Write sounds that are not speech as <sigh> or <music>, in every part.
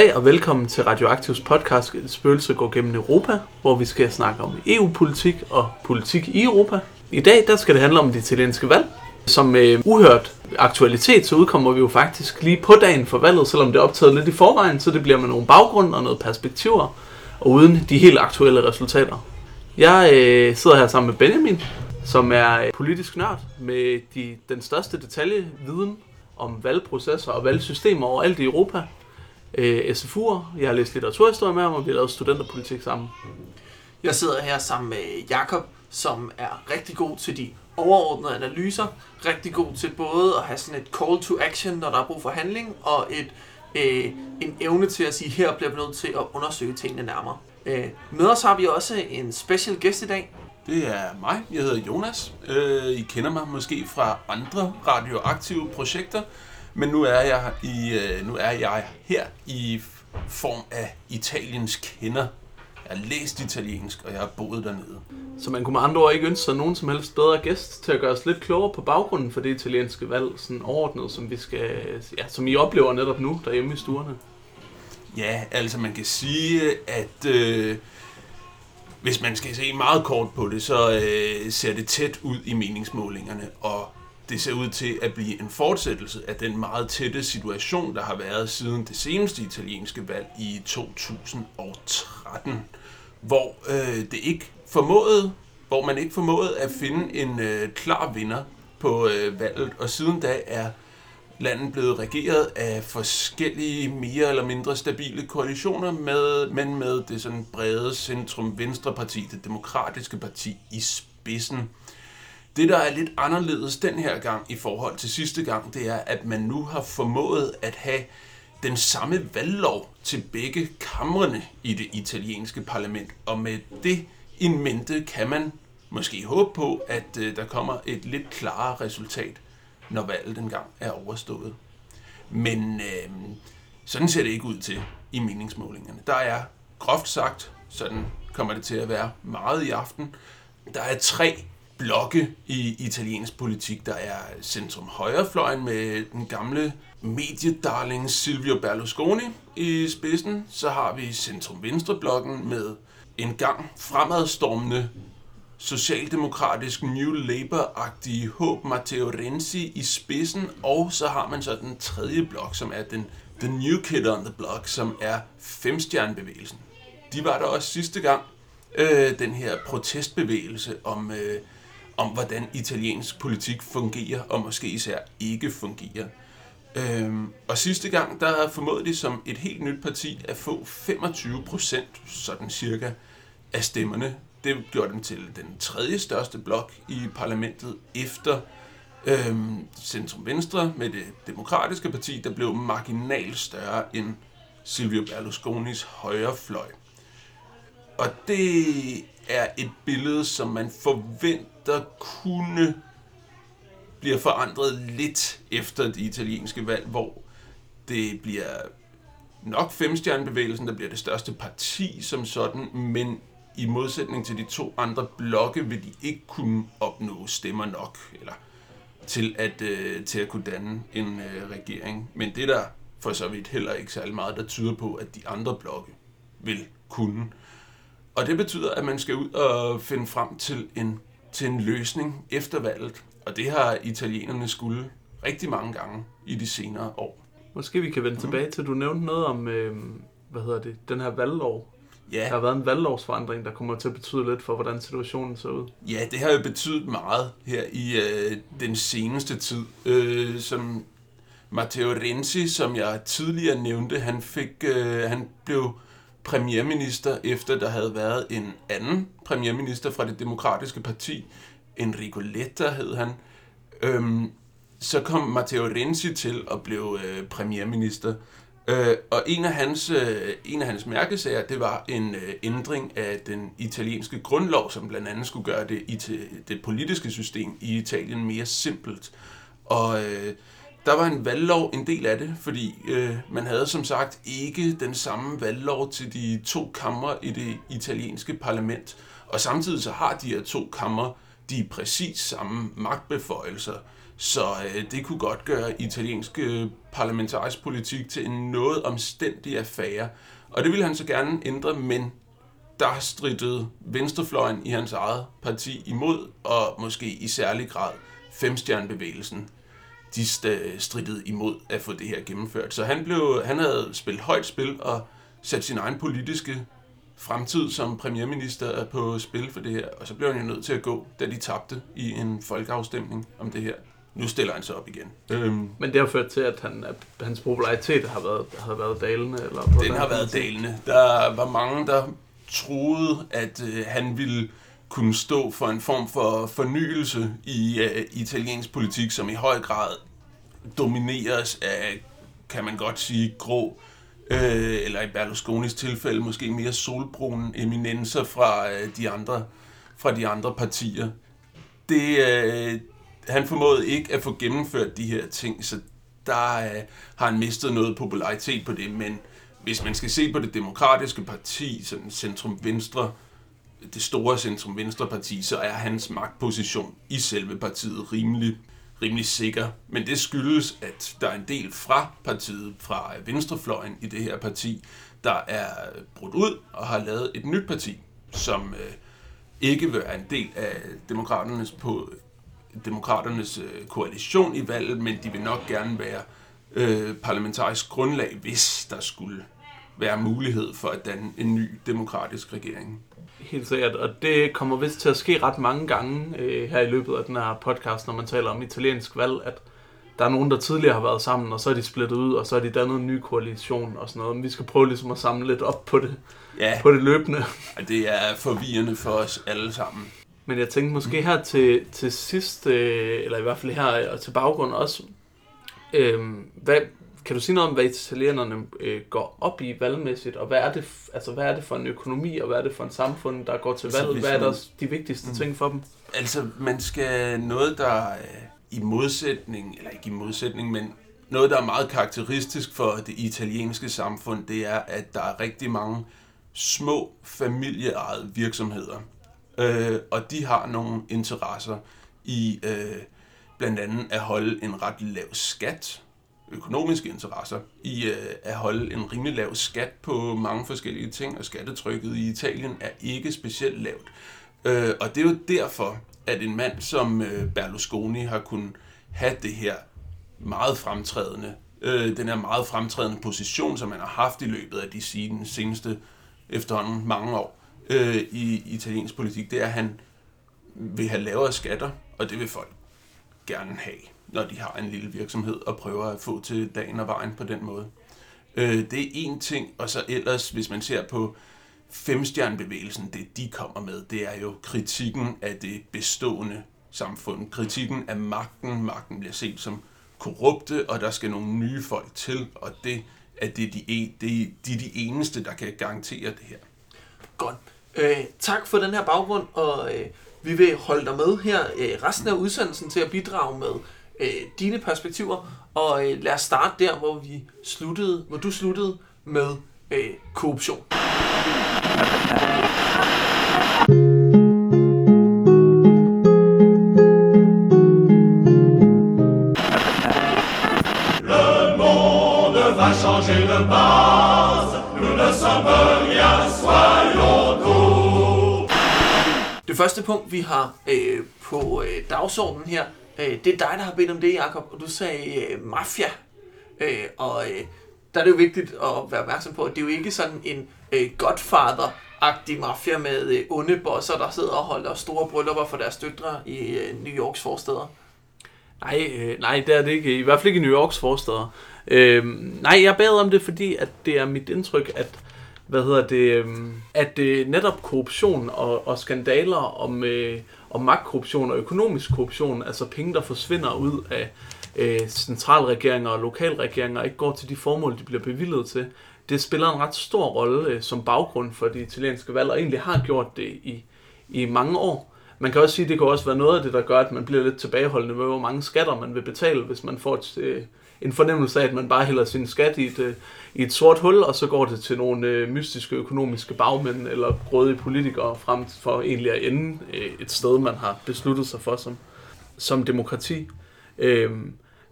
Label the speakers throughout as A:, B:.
A: Goddag og velkommen til Radioaktivs podcast Et spøgelse går gennem Europa, hvor vi skal snakke om EU-politik og politik i Europa. I dag der skal det handle om det italienske valg. Som øh, uhørt aktualitet, så udkommer vi jo faktisk lige på dagen for valget, selvom det er optaget lidt i forvejen, så det bliver med nogle baggrund og noget perspektiver, og uden de helt aktuelle resultater. Jeg øh, sidder her sammen med Benjamin, som er øh, politisk nørd med de, den største detaljeviden om valgprocesser og valgsystemer overalt i Europa. Øh, SFU'er, jeg har læst litteraturhistorie med ham, og vi har lavet studenterpolitik sammen.
B: Jeg sidder her sammen med Jakob, som er rigtig god til de overordnede analyser, rigtig god til både at have sådan et call to action, når der er brug for handling, og et, øh, en evne til at sige, her bliver vi nødt til at undersøge tingene nærmere. Øh, med os har vi også en special gæst i dag.
C: Det er mig. Jeg hedder Jonas. Øh, I kender mig måske fra andre radioaktive projekter, men nu er jeg i øh, nu er jeg her i form af Italiens kender. Jeg har læst italiensk, og jeg har boet dernede.
A: Så man kunne med andre ord ikke ønske sig nogen som helst bedre gæst til at gøre os lidt klogere på baggrunden for det italienske valg, sådan overordnet, som vi skal, ja, som I oplever netop nu derhjemme i stuerne.
C: Ja, altså man kan sige, at øh, hvis man skal se meget kort på det, så øh, ser det tæt ud i meningsmålingerne, og det ser ud til at blive en fortsættelse af den meget tætte situation, der har været siden det seneste italienske valg i 2013, hvor øh, det ikke formåede, hvor man ikke formåede at finde en øh, klar vinder på øh, valget, og siden da er landet blevet regeret af forskellige mere eller mindre stabile koalitioner, med, men med det sådan brede centrum venstreparti, det demokratiske parti i spidsen. Det, der er lidt anderledes den her gang i forhold til sidste gang, det er, at man nu har formået at have den samme valglov til begge kamrene i det italienske parlament. Og med det in mente kan man måske håbe på, at øh, der kommer et lidt klarere resultat, når valget engang er overstået. Men øh, sådan ser det ikke ud til i meningsmålingerne. Der er groft sagt, sådan kommer det til at være meget i aften, der er tre blokke i italiensk politik. Der er centrum højrefløjen med den gamle mediedarling Silvio Berlusconi i spidsen. Så har vi centrum venstreblokken med en gang fremadstormende socialdemokratisk New Labour-agtige håb Matteo Renzi i spidsen, og så har man så den tredje blok, som er den The New Kid on the Block, som er femstjernebevægelsen. De var der også sidste gang, øh, den her protestbevægelse om, øh, om, hvordan italiensk politik fungerer, og måske især ikke fungerer. Øhm, og sidste gang, der formåede de som et helt nyt parti at få 25 procent, sådan cirka, af stemmerne. Det gjorde dem til den tredje største blok i parlamentet efter øhm, Centrum Venstre med det demokratiske parti, der blev marginalt større end Silvio Berlusconis højre fløj. Og det er et billede, som man forventer der kunne bliver forandret lidt efter det italienske valg, hvor det bliver nok femstjernebevægelsen, der bliver det største parti som sådan, men i modsætning til de to andre blokke vil de ikke kunne opnå stemmer nok, eller til at, øh, til at kunne danne en øh, regering. Men det der for så vidt heller ikke særlig meget, der tyder på, at de andre blokke vil kunne. Og det betyder, at man skal ud og finde frem til en, til en løsning efter valget. Og det har italienerne skulle rigtig mange gange i de senere år.
A: Måske vi kan vende mm. tilbage til, du nævnte noget om, øh, hvad hedder det, den her valglov.
C: Ja.
A: Der har været en valglovsforandring, der kommer til at betyde lidt for, hvordan situationen ser ud.
C: Ja, det har jo betydet meget her i øh, den seneste tid. Øh, som Matteo Renzi, som jeg tidligere nævnte, han fik, øh, han blev premierminister, efter der havde været en anden premierminister fra det demokratiske parti, Enrico Letta hed han. Øhm, så kom Matteo Renzi til at blive øh, premierminister. Øh, og en af, hans, øh, en af hans mærkesager, det var en øh, ændring af den italienske grundlov, som blandt andet skulle gøre det, det politiske system i Italien mere simpelt. Og øh, der var en valglov en del af det, fordi øh, man havde som sagt ikke den samme valglov til de to kammer i det italienske parlament. Og samtidig så har de her to kammer de præcis samme magtbeføjelser Så øh, det kunne godt gøre italiensk øh, parlamentarisk politik til en noget omstændig affære. Og det ville han så gerne ændre, men der strittede venstrefløjen i hans eget parti imod, og måske i særlig grad femstjernebevægelsen. De strittede imod at få det her gennemført. Så han, blev, han havde spillet højt spil og sat sin egen politiske fremtid som premierminister på spil for det her, og så blev han jo nødt til at gå, da de tabte i en folkeafstemning om det her. Nu stiller han sig op igen.
A: Øhm, Men det har ført til, at, han, at hans popularitet har været, har været dalende? Eller
C: den har været dalende. Der var mange, der troede, at øh, han ville kunne stå for en form for fornyelse i øh, italiensk politik, som i høj grad domineres af, kan man godt sige, grå øh, eller i Berlusconis tilfælde måske mere solbrune eminenser fra øh, de andre fra de andre partier. Det, øh, han formåede ikke at få gennemført de her ting, så der øh, har han mistet noget popularitet på det, men hvis man skal se på det demokratiske parti, sådan centrum-venstre, det store centrum-venstre parti, så er hans magtposition i selve partiet rimelig rimelig sikker. Men det skyldes, at der er en del fra partiet, fra venstrefløjen i det her parti, der er brudt ud og har lavet et nyt parti, som øh, ikke vil være en del af demokraternes, på, demokraternes øh, koalition i valget, men de vil nok gerne være øh, parlamentarisk grundlag, hvis der skulle være mulighed for at danne en ny demokratisk regering.
A: Helt sikkert, og det kommer vist til at ske ret mange gange øh, her i løbet af den her podcast, når man taler om italiensk valg, at der er nogen, der tidligere har været sammen, og så er de splittet ud, og så er de dannet en ny koalition og sådan noget. Men vi skal prøve ligesom at samle lidt op på det, ja. på det løbende.
C: Det er forvirrende for os alle sammen.
A: Men jeg tænkte måske her til, til sidst, øh, eller i hvert fald her og til baggrund også, øh, hvad, kan du sige noget om, hvad italienerne øh, går op i valgmæssigt, og hvad er, det, altså, hvad er det for en økonomi, og hvad er det for en samfund, der går til altså, valg? Hvad er der de vigtigste mm. ting for dem?
C: Altså, man skal noget, der er i modsætning, eller ikke i modsætning, men noget, der er meget karakteristisk for det italienske samfund, det er, at der er rigtig mange små familieejede virksomheder. Øh, og de har nogle interesser i øh, blandt andet at holde en ret lav skat økonomiske interesser i øh, at holde en rimelig lav skat på mange forskellige ting, og skattetrykket i Italien er ikke specielt lavt. Øh, og det er jo derfor, at en mand som øh, Berlusconi har kunnet have det her meget fremtrædende, øh, den her meget fremtrædende position, som han har haft i løbet af de seneste efterhånden mange år øh, i italiensk politik, det er, at han vil have lavere skatter, og det vil folk gerne have når de har en lille virksomhed og prøver at få til dagen og vejen på den måde. Øh, det er en ting, og så ellers, hvis man ser på femstjernebevægelsen, det de kommer med, det er jo kritikken af det bestående samfund. Kritikken af magten. Magten bliver set som korrupte, og der skal nogle nye folk til, og det er det de, e, det, de, de eneste, der kan garantere det her.
B: Godt. Øh, tak for den her baggrund, og øh, vi vil holde dig med her øh, resten af udsendelsen til at bidrage med øh, dine perspektiver, og øh, lad os starte der, hvor vi sluttede, hvor du sluttede med øh, korruption. Changer de base, nous ne sommes rien, soyons Det første punkt, vi har øh, på øh, dagsordenen her, Øh, det er dig, der har bedt om det, Jacob, og du sagde øh, mafia. Øh, og øh, der er det jo vigtigt at være opmærksom på, at det er jo ikke sådan en øh, godfather-agtig mafia med øh, onde bosser, der sidder og holder store bryllupper for deres døtre i øh, New Yorks forsteder.
A: Nej, øh, nej, det er det ikke. I hvert fald ikke i New Yorks forsteder. Øh, nej, jeg bad om det, fordi at det er mit indtryk, at hvad hedder det, øh, at øh, netop korruption og, og skandaler om, øh, om magtkorruption og økonomisk korruption, altså penge, der forsvinder ud af øh, centralregeringer og lokalregeringer, ikke går til de formål, de bliver bevillet til, det spiller en ret stor rolle øh, som baggrund for de italienske valg, og egentlig har gjort det i, i mange år. Man kan også sige, at det kan også være noget af det, der gør, at man bliver lidt tilbageholdende med, hvor mange skatter man vil betale, hvis man får et, øh, en fornemmelse af, at man bare hælder sin skat i et, øh, i et sort hul, og så går det til nogle øh, mystiske økonomiske bagmænd eller grådige politikere frem for egentlig at ende øh, et sted, man har besluttet sig for som, som demokrati. Øh,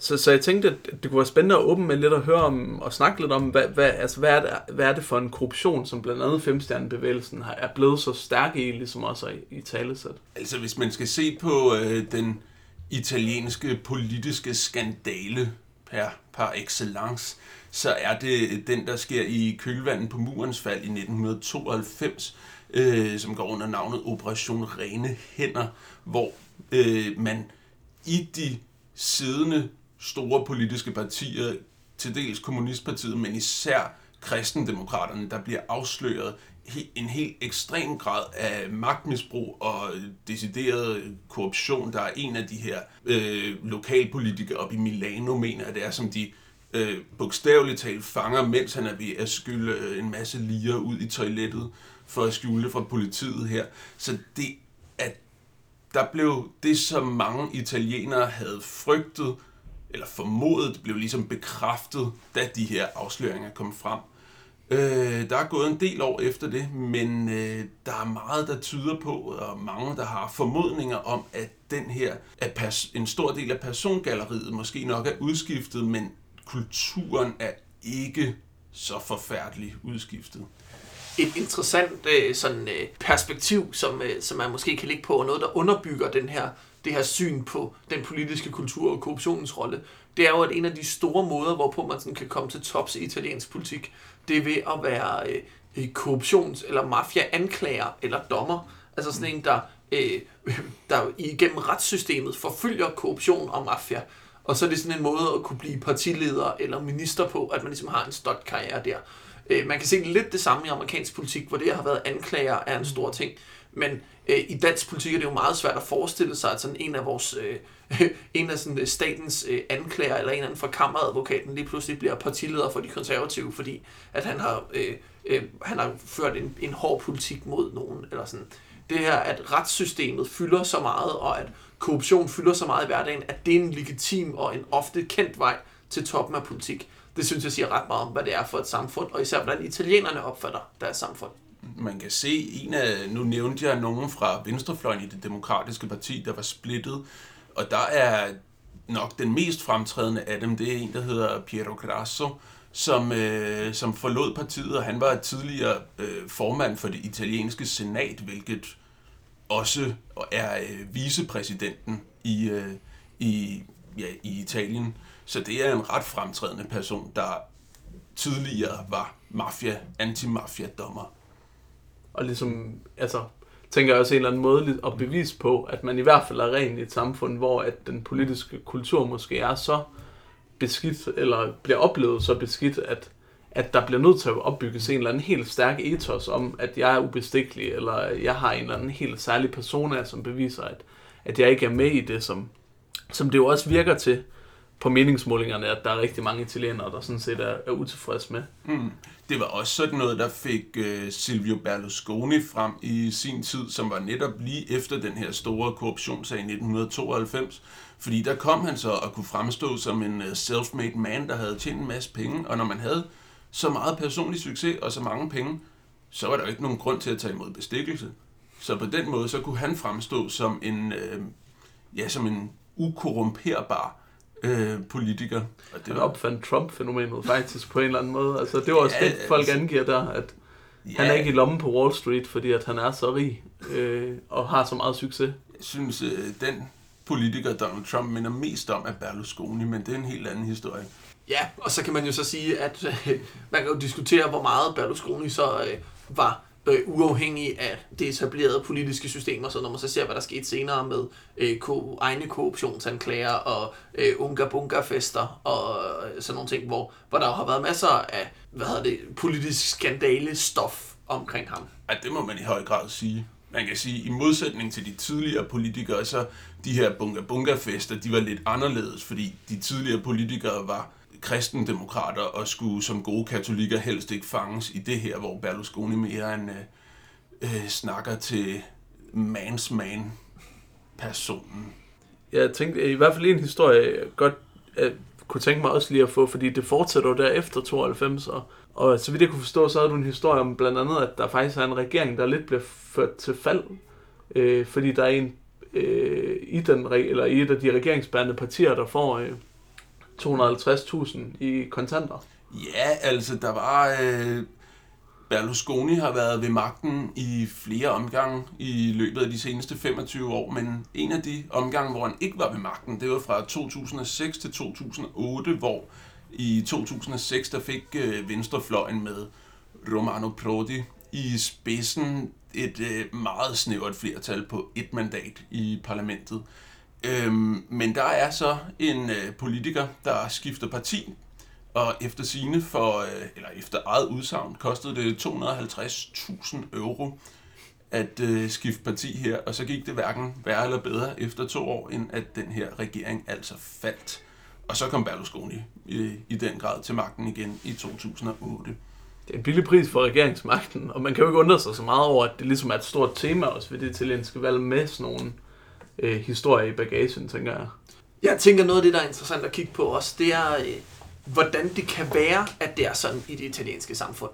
A: så, så jeg tænkte, at det kunne være spændende at åbne med lidt at høre om, og snakke lidt om, hvad, hvad, altså, hvad, er, det, hvad er det for en korruption, som blandt andet Femstjernebevægelsen har, er blevet så stærk i, ligesom også i, i talesæt.
C: Altså hvis man skal se på øh, den italienske politiske skandale per, par excellence, så er det den, der sker i kølvandet på murens fald i 1992, øh, som går under navnet Operation Rene Hænder, hvor øh, man i de siddende store politiske partier, til dels Kommunistpartiet, men især kristendemokraterne, der bliver afsløret en helt ekstrem grad af magtmisbrug og decideret korruption. Der er en af de her øh, lokalpolitikere op i Milano, mener at det er, som de øh, bogstaveligt talt fanger, mens han er ved at skylde øh, en masse liger ud i toilettet for at skjule fra politiet her. Så det, at der blev det, som mange italienere havde frygtet, eller formodet, blev ligesom bekræftet, da de her afsløringer kom frem. Øh, der er gået en del år efter det, men øh, der er meget, der tyder på, og mange, der har formodninger om, at den her, at en stor del af persongalleriet måske nok er udskiftet, men kulturen er ikke så forfærdelig udskiftet.
B: Et interessant øh, sådan, øh, perspektiv, som, øh, som man måske kan ligge på, og noget, der underbygger den her, det her syn på den politiske kultur og korruptionens rolle, det er jo, at en af de store måder, hvorpå man sådan kan komme til tops i italiensk politik, det er ved at være øh, øh korruptions- eller mafia-anklager eller dommer. Altså sådan en, der, øh, <laughs> der igennem retssystemet forfølger korruption og mafia. Og så er det sådan en måde at kunne blive partileder eller minister på, at man ligesom har en stolt karriere der. Øh, man kan se lidt det samme i amerikansk politik, hvor det har været anklager er en stor ting. Men øh, i dansk politik er det jo meget svært at forestille sig, at sådan en af vores øh, <laughs> en af sådan, øh, statens øh, anklager eller en anden fra kammeradvokaten lige pludselig bliver partileder for de konservative, fordi at han har, øh, øh, han har ført en, en hård politik mod nogen. Eller sådan. Det her, at retssystemet fylder så meget, og at korruption fylder så meget i hverdagen, at det er en legitim og en ofte kendt vej til toppen af politik. Det synes jeg siger ret meget om, hvad det er for et samfund, og især hvordan italienerne opfatter deres samfund
C: man kan se en af, nu nævnte jeg nogen fra venstrefløjen i det demokratiske parti, der var splittet, og der er nok den mest fremtrædende af dem, det er en, der hedder Piero Grasso, som, øh, som forlod partiet, og han var tidligere øh, formand for det italienske senat, hvilket også er øh, vicepræsidenten i, øh, i, ja, i Italien. Så det er en ret fremtrædende person, der tidligere var mafia, anti-mafia-dommer.
A: Og ligesom, altså, tænker jeg også en eller anden måde at bevise på, at man i hvert fald er ren i et samfund, hvor at den politiske kultur måske er så beskidt, eller bliver oplevet så beskidt, at, at der bliver nødt til at opbygges en eller anden helt stærk ethos om, at jeg er ubestikkelig, eller jeg har en eller anden helt særlig persona, som beviser, at, at jeg ikke er med i det, som, som det jo også virker til på meningsmålingerne, at der er rigtig mange italienere, der sådan set er, er utilfredse med.
C: Mm. Det var også sådan noget, der fik øh, Silvio Berlusconi frem i sin tid, som var netop lige efter den her store korruptionssag i 1992. Fordi der kom han så og kunne fremstå som en øh, self-made man, der havde tjent en masse penge. Og når man havde så meget personlig succes og så mange penge, så var der jo ikke nogen grund til at tage imod bestikkelse. Så på den måde, så kunne han fremstå som en, øh, ja, som en ukorrumperbar øh, politiker.
A: Og det var... opfandt Trump-fænomenet faktisk på en eller anden måde. Altså, det var også ja, det, folk angiver der, at ja. han er ikke i lommen på Wall Street, fordi at han er så rig øh, og har så meget succes.
C: Jeg synes, øh, den politiker, Donald Trump minder mest om, er Berlusconi, men det er en helt anden historie.
B: Ja, og så kan man jo så sige, at øh, man kan jo diskutere, hvor meget Berlusconi så øh, var øh, uafhængig af det etablerede politiske system, og så når man så ser, hvad der skete senere med øh, ko- egne korruptionsanklager og øh, unga-bunga-fester og øh, sådan nogle ting, hvor, hvor der har været masser af hvad hedder det, politisk skandale stof omkring ham.
C: Ja, det må man i høj grad sige. Man kan sige, i modsætning til de tidligere politikere, så de her bunga-bunga-fester, de var lidt anderledes, fordi de tidligere politikere var kristendemokrater og skulle som gode katolikker helst ikke fanges i det her, hvor Berlusconi mere en øh, øh snakker til mans man personen.
A: Jeg tænkte i hvert fald en historie, jeg godt jeg kunne tænke mig også lige at få, fordi det fortsætter jo der efter 92, og, og så vidt jeg kunne forstå, så havde du en historie om blandt andet, at der faktisk er en regering, der lidt bliver ført til fald, øh, fordi der er en øh, i, den, eller i et af de regeringsbærende partier, der får øh, 250.000 i kontanter.
C: Ja, altså der var... Øh, Berlusconi har været ved magten i flere omgange i løbet af de seneste 25 år, men en af de omgange, hvor han ikke var ved magten, det var fra 2006 til 2008, hvor i 2006 der fik øh, Venstrefløjen med Romano Prodi i spidsen et øh, meget snævert flertal på et mandat i parlamentet. Øhm, men der er så en øh, politiker, der skifter parti, og efter sine for, øh, eller efter eget udsagn, kostede det 250.000 euro at øh, skifte parti her, og så gik det hverken værre eller bedre efter to år, end at den her regering altså faldt. Og så kom Berlusconi i, i den grad til magten igen i 2008.
A: Det er en billig pris for regeringsmagten, og man kan jo ikke undre sig så meget over, at det ligesom er et stort tema også ved det italienske valg med sådan nogle øh, historie i bagagen, tænker jeg.
B: Jeg tænker noget af det, der er interessant at kigge på også, det er, øh, hvordan det kan være, at det er sådan i det italienske samfund.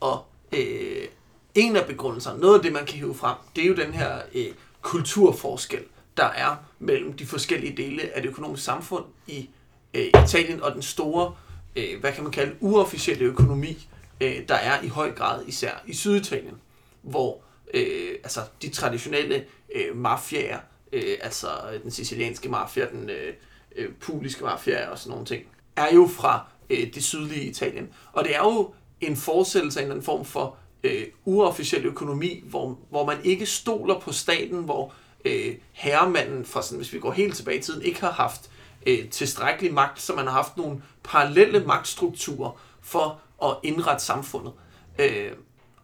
B: Og øh, en af begrundelserne, noget af det, man kan hive frem, det er jo den her øh, kulturforskel, der er mellem de forskellige dele af det økonomiske samfund i øh, Italien og den store, øh, hvad kan man kalde, uofficielle økonomi, øh, der er i høj grad især i Syditalien, hvor øh, altså de traditionelle øh, mafiaer, øh, altså den sicilianske mafia, den øh, øh, puliske mafia og sådan nogle ting, er jo fra øh, det sydlige Italien. Og det er jo en fortsættelse af en eller anden form for øh, uofficiel økonomi, hvor, hvor man ikke stoler på staten, hvor øh, herremanden, fra sådan, hvis vi går helt tilbage i tiden, ikke har haft øh, tilstrækkelig magt, så man har haft nogle parallelle magtstrukturer for at indrette samfundet. Øh,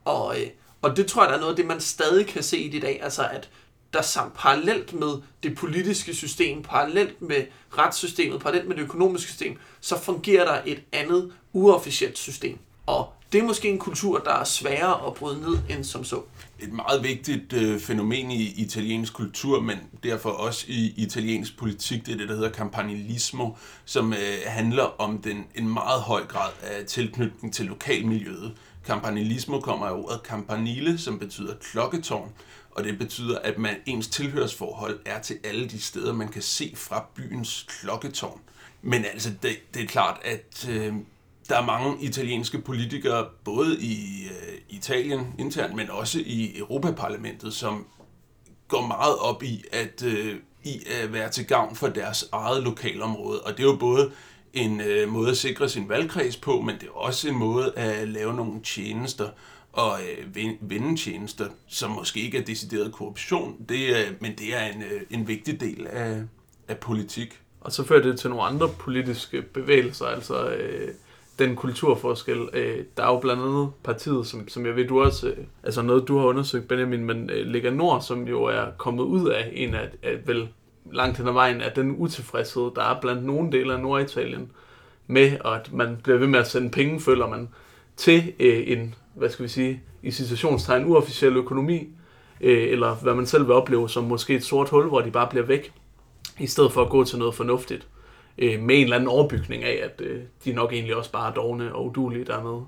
B: og, øh, og det tror jeg, der er noget af det, man stadig kan se i det i dag, altså at der samt parallelt med det politiske system, parallelt med retssystemet, parallelt med det økonomiske system, så fungerer der et andet uofficielt system. Og det er måske en kultur, der er sværere at bryde ned end som så.
C: Et meget vigtigt øh, fænomen i italiensk kultur, men derfor også i italiensk politik, det er det, der hedder campanilismo, som øh, handler om den en meget høj grad af tilknytning til lokalmiljøet. Campanilismo kommer af ordet campanile, som betyder klokketårn, og det betyder, at man ens tilhørsforhold er til alle de steder, man kan se fra byens klokketårn. Men altså, det, det er klart, at øh, der er mange italienske politikere, både i øh, Italien internt, men også i Europaparlamentet, som går meget op i at, øh, i at være til gavn for deres eget lokalområde. Og det er jo både en øh, måde at sikre sin valgkreds på, men det er også en måde at lave nogle tjenester og øh, vendetjenester, som måske ikke er decideret korruption, det, øh, men det er en, øh, en vigtig del af, af politik.
A: Og så fører det til nogle andre politiske bevægelser, altså øh, den kulturforskel. Øh, der er jo blandt andet partiet, som, som jeg ved, du også, øh, altså noget du har undersøgt, Benjamin, men øh, Lega Nord, som jo er kommet ud af en af, af vel langt hen ad vejen, af den utilfredshed, der er blandt nogle dele af Norditalien, med at man bliver ved med at sende penge, føler man, til øh, en, hvad skal vi sige, i situationstegn uofficiel økonomi, øh, eller hvad man selv vil opleve som måske et sort hul, hvor de bare bliver væk, i stedet for at gå til noget fornuftigt, øh, med en eller anden overbygning af, at øh, de nok egentlig også bare er dogne og udulige dernede.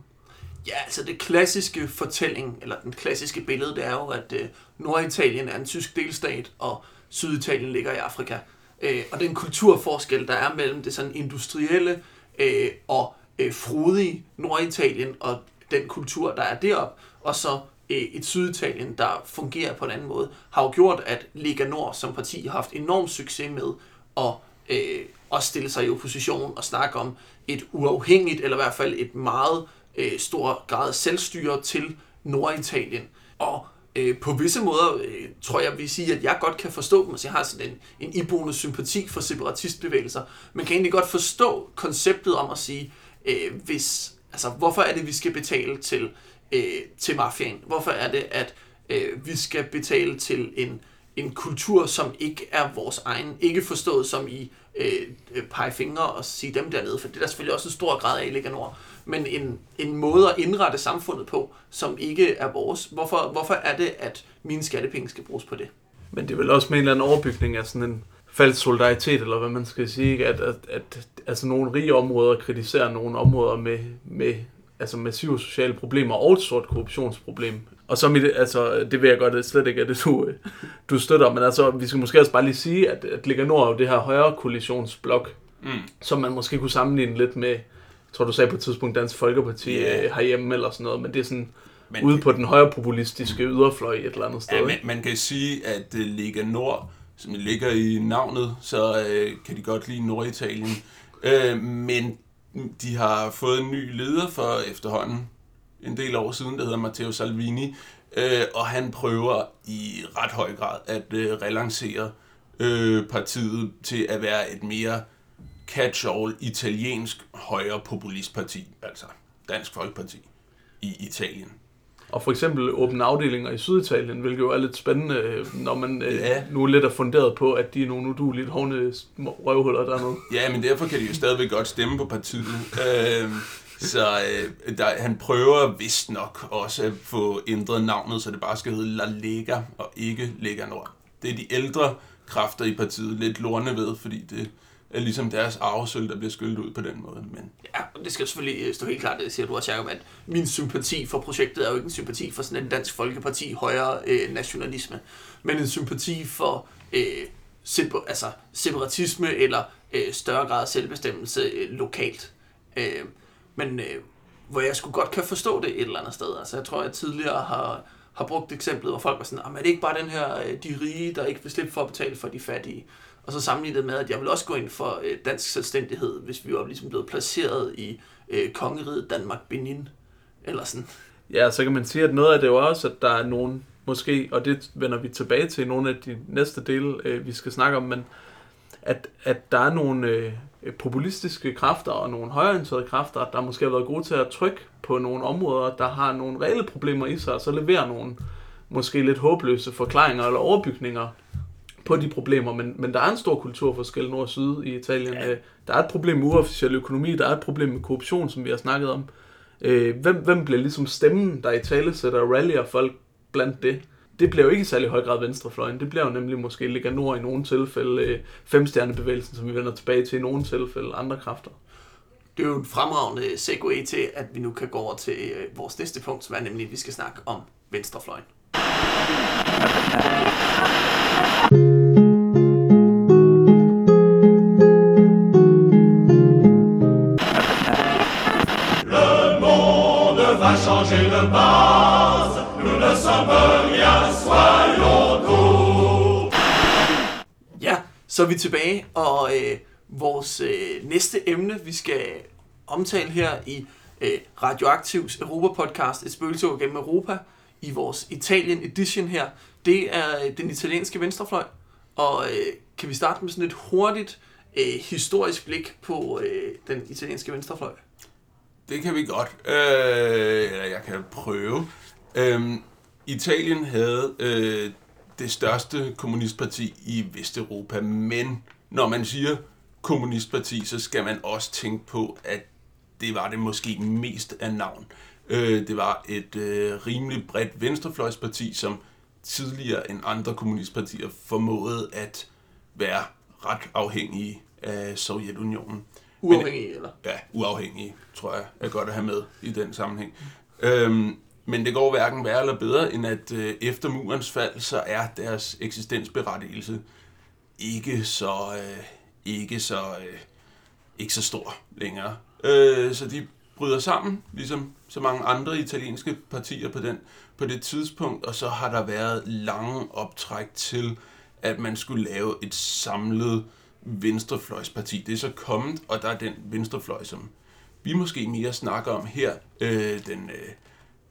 B: Ja, altså det klassiske fortælling, eller den klassiske billede, det er jo, at øh, Norditalien er en tysk delstat, og Syditalien ligger i Afrika. Øh, og den kulturforskel, der er mellem det sådan industrielle øh, og øh, frodige Norditalien og den kultur, der er derop, og så øh, et Syditalien, der fungerer på en anden måde, har jo gjort, at Liga Nord som parti har haft enorm succes med at øh, også stille sig i opposition og snakke om et uafhængigt, eller i hvert fald et meget øh, stor grad selvstyre til Norditalien. Og øh, på visse måder øh, tror jeg, vi sige, at jeg godt kan forstå dem. Altså, jeg har sådan en, en iboende sympati for separatistbevægelser, men kan egentlig godt forstå konceptet om at sige, øh, hvis, altså, hvorfor er det, vi skal betale til, øh, til mafiaen? Hvorfor er det, at øh, vi skal betale til en, en kultur, som ikke er vores egen, ikke forstået som i øh, øh, pege fingre og sige dem dernede, for det er der selvfølgelig også en stor grad af i Liga Nord, men en, en måde at indrette samfundet på, som ikke er vores. Hvorfor, hvorfor er det, at mine skattepenge skal bruges på det?
A: Men det er vel også med en eller anden overbygning af sådan en falsk solidaritet, eller hvad man skal sige, at, at, at altså nogle rige områder kritiserer nogle områder med, med altså massive sociale problemer og et stort korruptionsproblem. Og så mit, altså, det vil jeg godt slet ikke, at det du, du støtter, men altså, vi skal måske også bare lige sige, at, at Liga Nord er jo det her højre koalitionsblok,
C: Mm.
A: som man måske kunne sammenligne lidt med, jeg tror du sagde på et tidspunkt Dansk Folkeparti yeah. herhjemme eller sådan noget, men det er sådan
C: Men,
A: ude på den højre populistiske yderfløj et eller andet sted.
C: ja,
A: Ja,
C: man, kan sige, at uh, Liga Nord, som ligger i navnet, så øh, kan de godt lide Norditalien. Øh, men de har fået en ny leder for efterhånden en del år siden, der hedder Matteo Salvini, øh, og han prøver i ret høj grad at øh, relancere øh, partiet til at være et mere catch-all italiensk højre populistparti, altså Dansk Folkeparti i Italien.
A: Og for eksempel åbne afdelinger i Syditalien, hvilket jo er lidt spændende, øh, når man øh,
C: Ja.
A: nu lidt er funderet på, at de er nogle uduligt hovne røvhuller dernede.
C: Ja, men derfor kan de jo stadigvæk godt stemme på partiet. Øh, så øh, der, han prøver vist nok også at få ændret navnet, så det bare skal hedde La Lega og ikke Lega Nord. Det er de ældre kræfter i partiet lidt lorne ved, fordi det ligesom deres arvesøl, der bliver skyllet ud på den måde. Men
B: Ja, og det skal selvfølgelig stå helt klart, det siger du også, Jacob, at min sympati for projektet er jo ikke en sympati for sådan en dansk folkeparti højere øh, nationalisme, men en sympati for øh, separ- altså separatisme eller øh, større grad af selvbestemmelse øh, lokalt. Øh, men øh, hvor jeg skulle godt kan forstå det et eller andet sted. Altså jeg tror, jeg tidligere har, har brugt eksemplet, hvor folk var sådan, ah, "Jamen, er det ikke bare den her, øh, de rige, der ikke vil slippe for at betale for de fattige? Og så sammenlignet med, at jeg vil også gå ind for øh, dansk selvstændighed, hvis vi var ligesom blevet placeret i øh, kongeriget Danmark-Benin. Eller sådan.
A: Ja, så kan man sige, at noget af det er jo også, at der er nogen, måske, og det vender vi tilbage til i nogle af de næste dele, øh, vi skal snakke om, men at, at der er nogle øh, populistiske kræfter og nogle højreorienterede kræfter, der måske har været gode til at trykke på nogle områder, der har nogle reelle problemer i sig, og så leverer nogle måske lidt håbløse forklaringer eller overbygninger på de problemer, men, men der er en stor kulturforskel nord og syd i Italien.
B: Ja.
A: Ja. Der er et problem med uofficiel økonomi, der er et problem med korruption, som vi har snakket om. Øh, hvem, hvem bliver ligesom stemmen, der i tale sætter og rallyer folk blandt det? Det bliver jo ikke i særlig høj grad venstrefløjen. Det bliver jo nemlig måske Liga Nord i nogle tilfælde, øh, femstjernebevægelsen, som vi vender tilbage til i nogle tilfælde, andre kræfter.
B: Det er jo en fremragende segue til, at vi nu kan gå over til øh, vores næste punkt, som er nemlig, at vi skal snakke om venstrefløjen.
D: De base, nous ne sommes rien, soyons doux.
B: Ja, så er vi tilbage, og øh, vores øh, næste emne, vi skal omtale her i øh, Radioaktivs Europa-podcast, Et spøgelsesår gennem Europa, i vores Italien edition her, det er øh, den italienske venstrefløj. Og øh, kan vi starte med sådan et hurtigt øh, historisk blik på øh, den italienske venstrefløj?
C: Det kan vi godt. Øh, eller jeg kan prøve. Øh, Italien havde øh, det største kommunistparti i Vesteuropa, men når man siger kommunistparti, så skal man også tænke på, at det var det måske mest af navn. Øh, det var et øh, rimelig bredt venstrefløjsparti, som tidligere end andre kommunistpartier formåede at være ret afhængige af Sovjetunionen.
B: Uafhængig, eller?
C: Ja, uafhængige, tror jeg, er godt at have med i den sammenhæng. Øhm, men det går hverken værre eller bedre, end at øh, efter murens fald, så er deres eksistensberettigelse ikke så, øh, ikke så, øh, ikke så stor længere. Øh, så de bryder sammen, ligesom så mange andre italienske partier på, den, på det tidspunkt, og så har der været lange optræk til, at man skulle lave et samlet venstrefløjsparti. Det er så kommet, og der er den venstrefløj, som vi måske mere snakker om her, øh, den øh,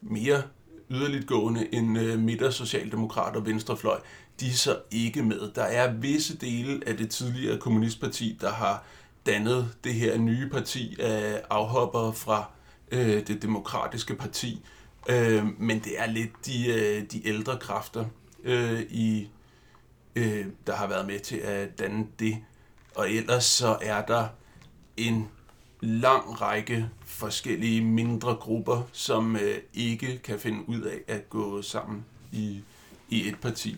C: mere yderligt gående end øh, midter, socialdemokrat og venstrefløj, de er så ikke med. Der er visse dele af det tidligere kommunistparti, der har dannet det her nye parti af afhoppere fra øh, det demokratiske parti, øh, men det er lidt de, øh, de ældre kræfter øh, i øh, der har været med til at danne det. Og ellers så er der en lang række forskellige mindre grupper, som øh, ikke kan finde ud af at gå sammen i, i et parti.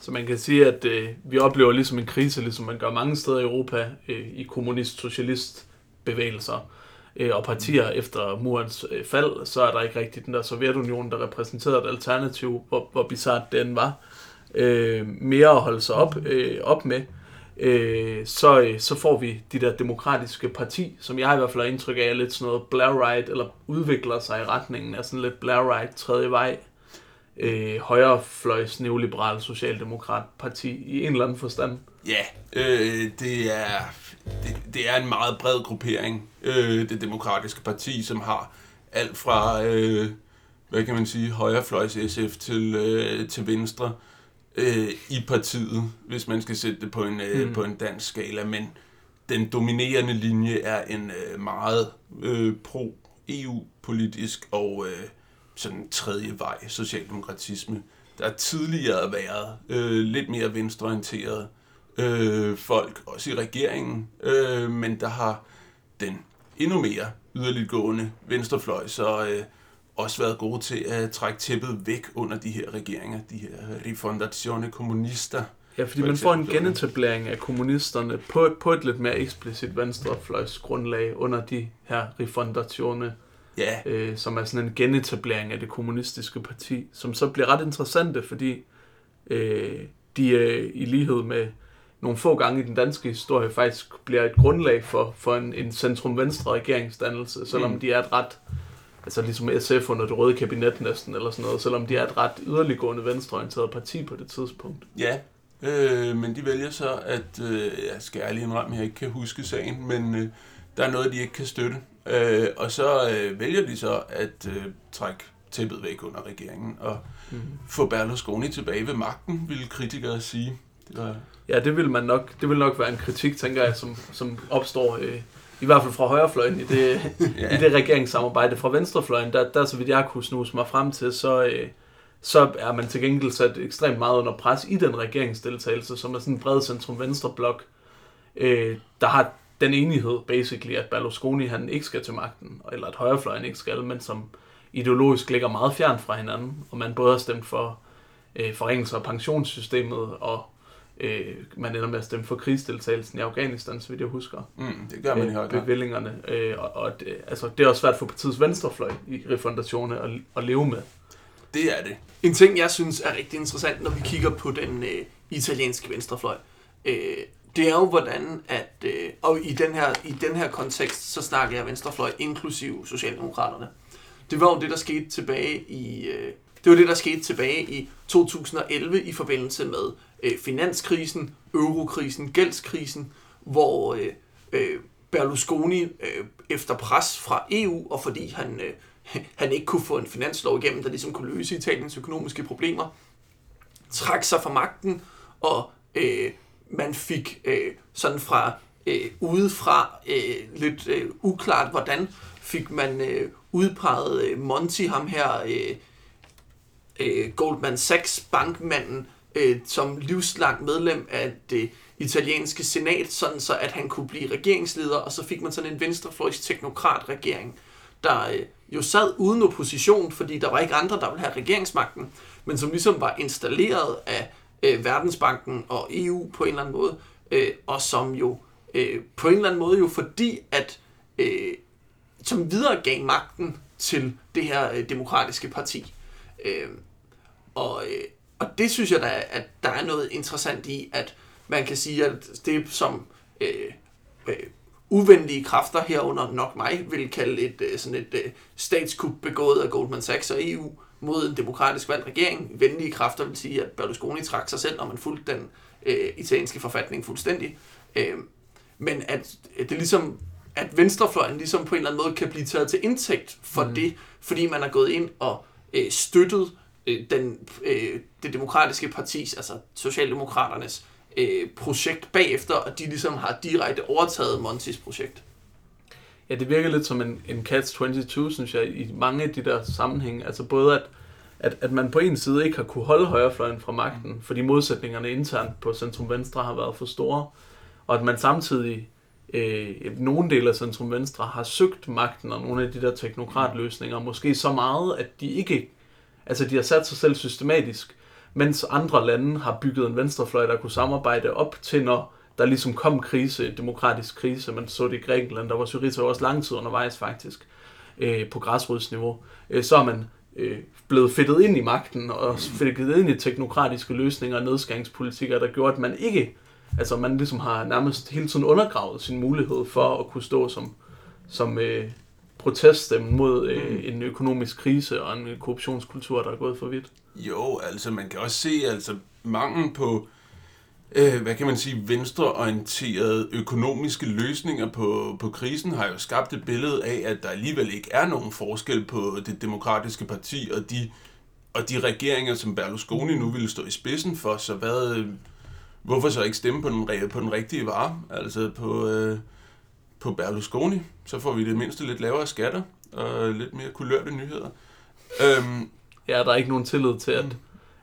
A: Så man kan sige, at øh, vi oplever ligesom en krise, ligesom man gør mange steder i Europa, øh, i kommunist-socialist bevægelser. øh, og partier efter murens øh, fald, så er der ikke rigtig den der Sovjetunion, der repræsenterede et alternativ, hvor, hvor bizart den var, øh, mere at holde sig op, øh, op med. Øh, Øh, så, øh, så får vi de der demokratiske parti, som jeg i hvert fald har indtryk af, er lidt sådan noget Blairite, eller udvikler sig i retningen af sådan lidt Blairite tredje vej, øh, højrefløjs neoliberal socialdemokrat parti i en eller anden forstand.
C: Ja, øh, det, er, det, det er en meget bred gruppering, øh, det demokratiske parti, som har alt fra, øh, hvad kan man sige, højrefløjs SF til, øh, til venstre. øh, i partiet, hvis man skal sætte det på en, øh, mm. på en dansk skala, men den dominerende linje er en øh, meget øh, pro-EU-politisk og øh, sådan tredje vej socialdemokratisme. Der er tidligere været øh, lidt mere venstreorienteret øh, folk, også i regeringen, øh, men der har den endnu mere yderliggående venstrefløj, så øh, også været gode til at trække tæppet væk under de her regeringer, de her rifondazione kommunister.
A: Ja, fordi man får en genetablering af kommunisterne på, på et lidt mere eksplicit venstrefløjsgrundlag under de her rifondazione,
C: Ja,
A: øh, som er sådan en genetablering af det kommunistiske parti, som så bliver ret interessante, fordi øh, de øh, i lighed med nogle få gange i den danske historie faktisk bliver et grundlag for, for en, en centrum-venstre regeringsdannelse, selvom
C: mm.
A: de er et ret, altså ligesom SF under det røde kabinet næsten, eller sådan noget, selvom de er et ret yderliggående venstreorienteret parti på det tidspunkt.
C: ja. Øh, men de vælger så, at, øh, jeg skal ærligt indrømme, at jeg ikke kan huske sagen, men øh, der er noget, de ikke kan støtte. Øh, og så øh, vælger de så at øh, trække tæppet væk under regeringen og
A: Mm.
C: få Berlusconi tilbage ved magten, ville kritikere sige. Det var,
A: Ja, det vil man nok, det vil nok være en kritik, tænker jeg, som, som opstår øh, i hvert fald fra højrefløjen i det, <laughs>
C: ja.
A: i det regeringssamarbejde fra venstrefløjen, der, der så vidt jeg kunne snuse mig frem til, så, øh, så er man til gengæld sat ekstremt meget under pres i den regeringsdeltagelse, som er sådan en bred centrum-venstre-blok, øh, der har den enighed, basically, at Berlusconi han ikke skal til magten, eller at højrefløjen ikke skal, men som ideologisk ligger meget fjern fra hinanden, og man både har stemt for øh, forringelser af pensionssystemet, og øh, man ender med at stemme for krigsdeltagelsen i Afghanistan, så vidt jeg husker
C: Mm, det gør man i høj grad.
A: bevillingerne. Øh, og og det, altså, det er også svært for partiets venstrefløj i refundationerne at, at leve med.
C: Det er det.
B: En ting, jeg synes er rigtig interessant, når vi kigger på den øh, italienske venstrefløj, øh, det er jo hvordan, at, øh, og i den, her, i den her kontekst, så snakker jeg venstrefløj inklusiv Socialdemokraterne. Det var jo det, der skete tilbage i, øh, det var det, der skete tilbage i 2011 i forbindelse med øh, finanskrisen, eurokrisen, gældskrisen, hvor øh, øh, Berlusconi øh, efter pres fra EU, og fordi han, øh, <laughs> han ikke kunne få en finanslov igennem, der ligesom kunne løse Italiens økonomiske problemer, trak sig fra magten, og øh, man fik øh, sådan fra øh, udefra øh, lidt øh, uklart, hvordan fik man øh, udpeget øh, Monti, ham her øh, øh, Goldman Sachs bankmanden, øh, som livslang medlem af det italienske senat, sådan så at han kunne blive regeringsleder, og så fik man sådan en venstrefløjs teknokrat-regering, der øh, jo sad uden opposition, fordi der var ikke andre, der ville have regeringsmagten, men som ligesom var installeret af øh, Verdensbanken og EU på en eller anden måde, øh, og som jo øh, på en eller anden måde jo fordi, at øh, som videregav magten til det her øh, demokratiske parti. Øh, og, øh, og det synes jeg da, at der er noget interessant i, at man kan sige, at det som øh, øh, uvenlige kræfter herunder nok mig vil kalde et øh, sådan et øh, statskup begået af Goldman Sachs og EU mod en demokratisk valgt regering. Venlige kræfter vil sige, at Berlusconi trak sig selv, når man fulgte den øh, italienske forfatning fuldstændig. Øh, men at det ligesom at venstrefløjen ligesom på en eller anden måde kan blive taget til indtægt for mm. det, fordi man er gået ind og øh, støttet øh, den, øh, det demokratiske partis, altså Socialdemokraternes øh, projekt bagefter, og de ligesom har direkte overtaget Montis projekt.
A: Ja, det virker lidt som en, en catch-22, synes jeg, i mange af de der sammenhænge. Altså både at, at, at man på en side ikke har kunne holde højrefløjen fra magten, fordi modsætningerne internt på centrum venstre har været for store, og at man samtidig øh, nogle dele af centrum venstre har søgt magten og nogle af de der teknokratløsninger, måske så meget, at de ikke, altså de har sat sig selv systematisk, mens andre lande har bygget en venstrefløj, der kunne samarbejde op til, når der ligesom kom krise, demokratisk krise, man så det i Grækenland, der var Syriza også lang tid undervejs faktisk, øh, på græsrodsniveau, øh, så er man øh, blevet fedtet ind i magten og fedtet ind i teknokratiske løsninger og nedskæringspolitikker, der gjorde, at man ikke, altså man ligesom har nærmest hele tiden undergravet sin mulighed for at kunne stå som, som øh, proteststemme mod øh, en økonomisk krise og en korruptionskultur, der er gået for vidt.
C: Jo, altså man kan også se, altså mangel på, øh, hvad kan man sige, venstreorienterede økonomiske løsninger på, på krisen har jo skabt et billede af, at der alligevel ikke er nogen forskel på det demokratiske parti og de, og de regeringer, som Berlusconi nu ville stå i spidsen for, så hvad, hvorfor så ikke stemme på den, på den rigtige vare, altså på, øh, på Berlusconi, så får vi det mindste lidt lavere skatter og lidt mere kulørte nyheder. Øhm,
A: Ja, der er ikke nogen tillid til, at,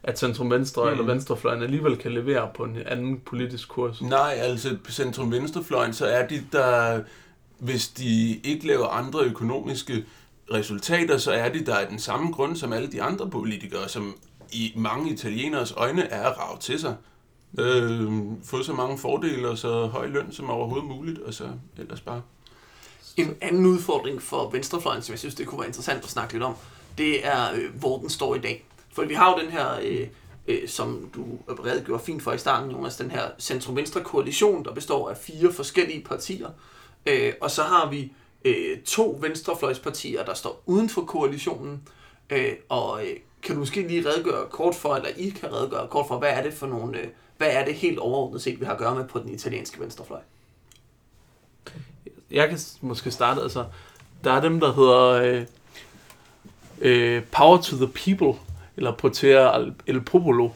A: at centrum-venstre
C: Mm.
A: eller venstrefløjen alligevel kan levere på en anden politisk kurs.
C: Nej, altså på centrum-venstrefløjen, så er de der, hvis de ikke laver andre økonomiske resultater, så er de der af den samme grund som alle de andre politikere, som i mange italieners øjne er at rave til sig. Øh, få så mange fordele og så høj løn som overhovedet muligt, og så ellers bare...
B: En anden udfordring for venstrefløjen, som jeg synes, det kunne være interessant at snakke lidt om, det er, øh, hvor den står i dag. For vi har jo den her, øh, øh, som du redegjorde fint for i starten, Jonas, den her centrum-venstre koalition, der består af fire forskellige partier. Øh, og så har vi øh, to venstrefløjspartier, der står uden for koalitionen. Øh, og øh, kan du måske lige redegøre kort for, eller I kan redegøre kort for, hvad er det for nogle, øh, hvad er det helt overordnet set, vi har at gøre med på den italienske venstrefløj?
A: Jeg kan måske starte, altså, der er dem, der hedder øh, øh, Power to the People, eller Potere al- el Popolo,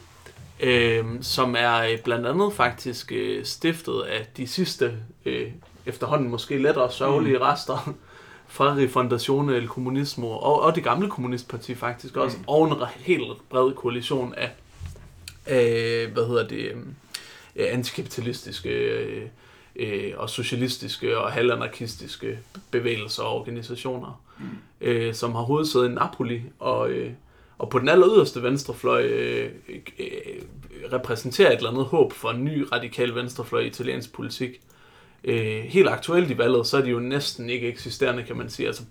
A: øh, som er øh, blandt andet faktisk øh, stiftet af de sidste, øh, efterhånden måske lettere sørgelige mm. rester <laughs> fra Rifondazione el Comunismo, og, og det gamle kommunistparti faktisk også, mm. og en helt bred koalition af, af hvad hedder det, øh, øh, antikapitalistiske øh, øh, og socialistiske og halvanarkistiske bevægelser og organisationer, mm. øh, som har hovedsæde i Napoli, og, øh, og på den aller yderste venstrefløj øh, øh, repræsenterer et eller andet håb for en ny radikal venstrefløj i italiensk politik. Øh, helt aktuelt i valget, så er de jo næsten ikke eksisterende, kan man sige. Altså,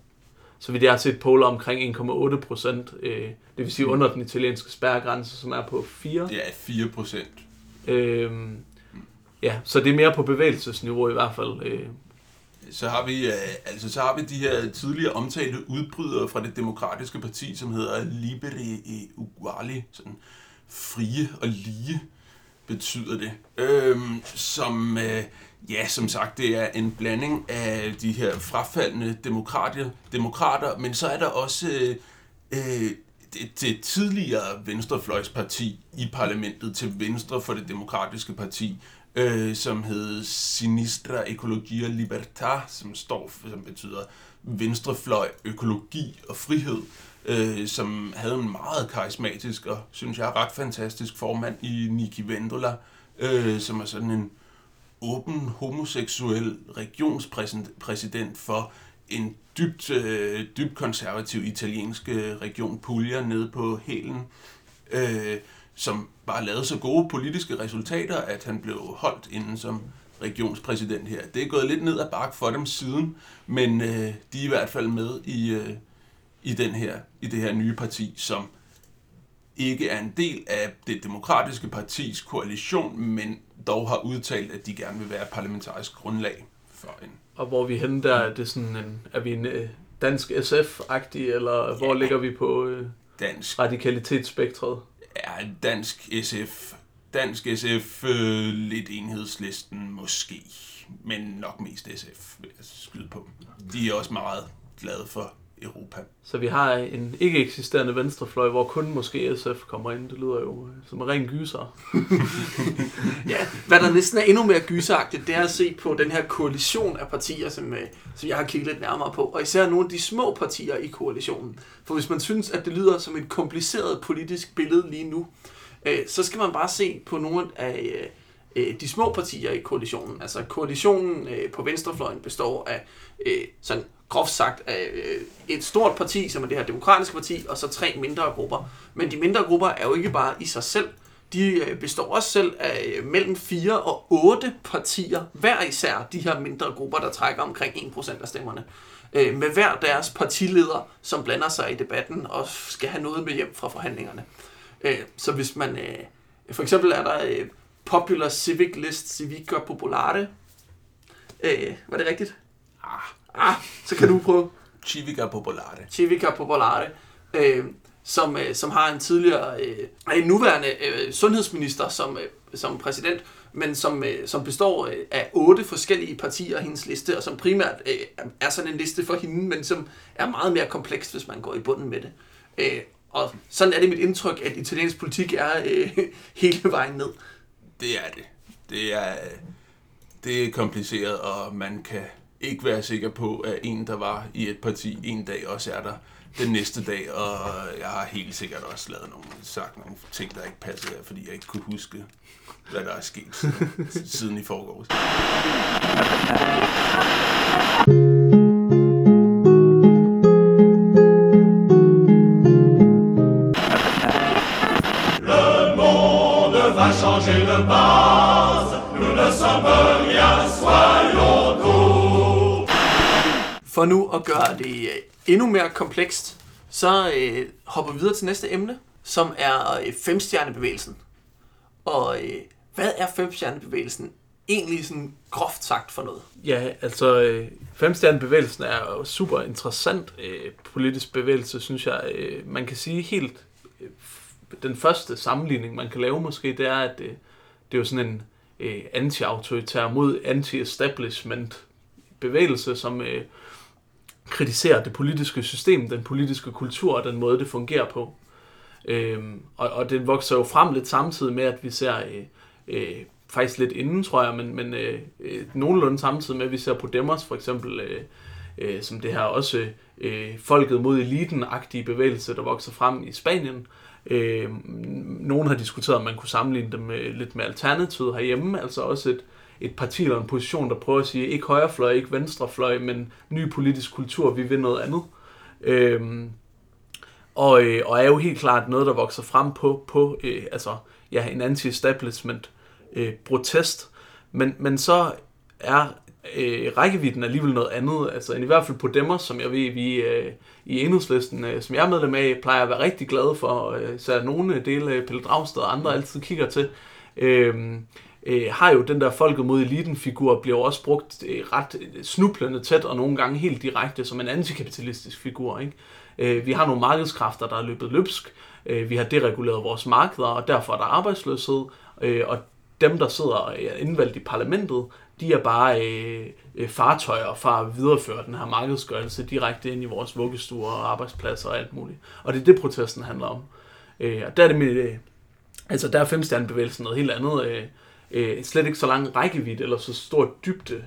A: så vidt jeg har set poler omkring 1,8 procent, øh, det vil sige under den italienske spærregrænse, som er på 4.
C: Det er 4 procent.
A: Øhm, ja, så det er mere på bevægelsesniveau i hvert fald. Øh,
C: Så har vi øh, altså så har vi de her tidligere omtalte udbrydere fra det demokratiske parti, som hedder Liberi e Uguali, sådan frie og lige betyder det. Øhm, som øh, ja, som sagt, det er en blanding af de her frafaldende demokrater, demokrater, men så er der også øh, øh, det, det tidligere venstrefløjsparti i parlamentet til venstre for det demokratiske parti, øh, som hed Sinistra Ecologia Libertà, som står for, som betyder venstrefløj, økologi og frihed, øh, som havde en meget karismatisk og, synes jeg, ret fantastisk formand i Niki Vendola, øh, som er sådan en åben homoseksuel regionspræsident for en dybt, øh, dybt konservativ italiensk øh, region Puglia nede på Helen, øh, som bare lavede så gode politiske resultater, at han blev holdt inden som regionspræsident her. Det er gået lidt ned ad bakke for dem siden, men øh, de er i hvert fald med i, øh, i, den her, i det her nye parti, som ikke er en del af det demokratiske partis koalition, men dog har udtalt, at de gerne vil være parlamentarisk grundlag for en
A: og hvor vi henne der, er det sådan en, er vi en øh, dansk SF-agtig, eller hvor
C: Ja.
A: ligger vi på øh,
C: dansk
A: radikalitetsspektret?
C: er dansk SF, dansk SF øh, lidt enhedslisten måske, men nok mest SF vil jeg skyde på. De er også meget glade for Europa.
A: Så vi har en ikke eksisterende venstrefløj, hvor kun måske SF kommer ind. Det lyder jo øh, som en ren gyser. <laughs>
B: Ja, hvad der næsten er endnu mere gyseragtigt, det er at se på den her koalition af partier, som, øh, som jeg har kigget lidt nærmere på, og især nogle af de små partier i koalitionen. For hvis man synes, at det lyder som et kompliceret politisk billede lige nu, øh, så skal man bare se på nogle af de små partier i koalitionen. Altså koalitionen på venstrefløjen består af, sådan groft sagt, øh, et stort parti, som er det her demokratiske parti, og så tre mindre grupper. Men de mindre grupper er jo ikke bare i sig selv de øh, består også selv af øh, mellem 4 og 8 partier, hver især de her mindre grupper, der trækker omkring 1% af stemmerne. Øh, med hver deres partileder, som blander sig i debatten og skal have noget med hjem fra forhandlingerne. Øh, så hvis man... Øh, for eksempel er der øh, Popular Civic List Civica Populare. Øh, var det rigtigt?
C: Ah,
B: Ah, så kan du prøve.
C: Civica Popolare.
B: Civica Popolare, øh, som, øh, som har en tidligere, øh, en nuværende øh, sundhedsminister som, øh, som præsident, men som, øh, som består øh, af otte forskellige partier af hendes liste, og som primært øh, er sådan en liste for hende, men som er meget mere kompleks, hvis man går i bunden med det. Øh, og sådan er det mit indtryk, at italiensk politik er øh, <laughs> hele vejen ned.
C: Det er det. Det er, det er kompliceret, og man kan ikke være sikker på, at en, der var i et parti en dag, også er der den næste dag, og jeg har helt sikkert også lavet nogle, sagt nogle ting, der ikke passede her, fordi jeg ikke kunne huske, hvad der er sket siden, siden i forgårs.
B: For nu at gøre det øh, endnu mere komplekst, så øh, hopper vi videre til næste emne, som er øh, femstjernebevægelsen. Og øh, hvad er femstjernebevægelsen egentlig sådan groft sagt for noget?
A: Ja, altså øh, femstjernebevægelsen er jo super interessant øh, politisk bevægelse, synes jeg. Øh, man kan sige helt, øh, den første sammenligning, man kan lave måske, det er, at øh, det er jo sådan en øh, anti-autoritær mod anti-establishment bevægelse, som øh, kritiserer det politiske system, den politiske kultur og den måde, det fungerer på. Øhm, og, og den vokser jo frem lidt samtidig med, at vi ser, øh, øh, faktisk lidt inden, tror jeg, men, men øh, øh, nogenlunde samtidig med, at vi ser på Demos for eksempel, øh, øh, som det her også øh, folket mod eliten-agtige bevægelse, der vokser frem i Spanien. Øh, nogen har diskuteret, om man kunne sammenligne dem med, lidt med Alternativet herhjemme, altså også et, et parti eller en position, der prøver at sige, ikke højrefløj, ikke venstrefløj, men ny politisk kultur, vi vil noget andet. Øhm, og, øh, og er jo helt klart noget, der vokser frem på, på øh, altså, ja, en anti-establishment øh, protest. Men, men så er øh, rækkevidden alligevel noget andet. Altså i hvert fald på demmer, som jeg ved, vi øh, i enhedslisten, øh, som jeg er medlem af, plejer at være rigtig glade for. Øh, så nogle dele Pelle Dragsted og andre altid kigger til. Øh, øh, har jo den der folket mod eliten-figur, bliver jo også brugt øh, ret øh, snublende tæt, og nogle gange helt direkte som en antikapitalistisk figur. Ikke? Øh, vi har nogle markedskræfter, der er løbet løbsk. Øh, vi har dereguleret vores markeder, og derfor er der arbejdsløshed. Øh, og dem, der sidder øh, indvalgt i parlamentet, de er bare øh, øh, fartøjer for at videreføre den her markedsgørelse direkte ind i vores vuggestuer og arbejdspladser og alt muligt. Og det er det, protesten handler om. Øh, og der er det med, øh, altså der er femstjernebevægelsen noget helt andet. Øh, øh, slet ikke så lang rækkevidde eller så stor dybde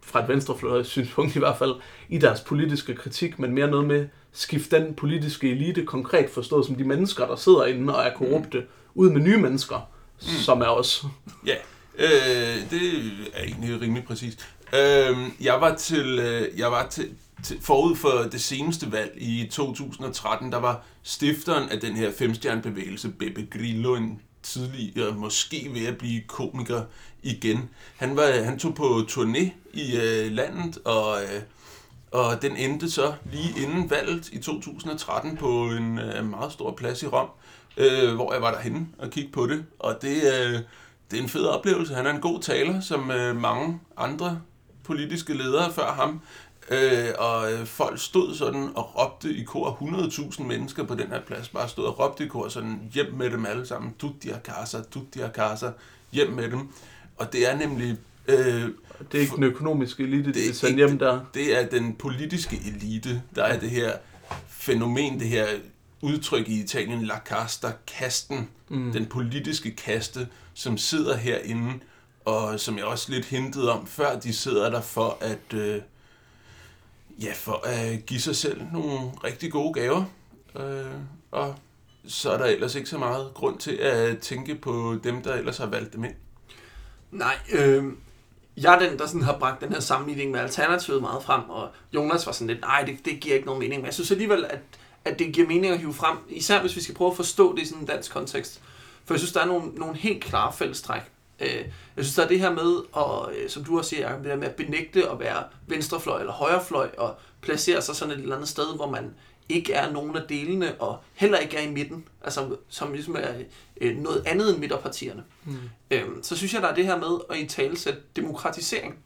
A: fra et venstrefløjet synspunkt i hvert fald, i deres politiske kritik, men mere noget med skift den politiske elite konkret forstået som de mennesker, der sidder inde og er korrupte, ud med nye mennesker, mm. som er os.
C: Ja, øh, det er egentlig rimelig præcist. Øh, jeg var til, øh, jeg var til, til, forud for det seneste valg i 2013, der var stifteren af den her femstjernebevægelse, Beppe Grillo, en tidligere måske ved at blive komiker igen. Han, var, han tog på turné i øh, landet, og, øh, og den endte så lige inden valget i 2013 på en øh, meget stor plads i Rom, øh, hvor jeg var derhenne og kiggede på det. Og det, øh, det er en fed oplevelse. Han er en god taler, som øh, mange andre politiske ledere før ham. Øh, og øh, folk stod sådan og råbte i kor, 100.000 mennesker på den her plads, bare stod og råbte i kor sådan, hjem med dem alle sammen, tutti a casa, tutti a casa, hjem med dem. Og det er nemlig... Øh,
A: Det er ikke den økonomiske elite, det,
C: er
A: sendt hjem der.
C: det er den politiske elite, der er det her fænomen, det her udtryk i Italien, la casta, kasten, mm. den politiske kaste, som sidder herinde, og som jeg også lidt hintede om før, de sidder der for at, øh, ja, for at give sig selv nogle rigtig gode gaver. Øh, og så er der ellers ikke så meget grund til at tænke på dem, der ellers har valgt dem ind.
B: Nej, øh, jeg er den, der sådan har bragt den her sammenligning med Alternativet meget frem, og Jonas var sådan lidt, nej, det, det giver ikke nogen mening. Men jeg synes alligevel, at, at det giver mening at hive frem, især hvis vi skal prøve at forstå det i sådan en dansk kontekst. For jeg synes, der er nogle, nogle helt klare fællestræk. Øh, jeg synes, der er det her med, og, øh, som du også siger, Jacob, det der med at benægte at være venstrefløj eller højrefløj, og placere sig sådan et eller andet sted, hvor man ikke er nogen af delene, og heller ikke er i midten, altså som ligesom er øh, noget andet end midterpartierne. Mm. Øhm, så synes jeg, der er det her med at i tale demokratisering.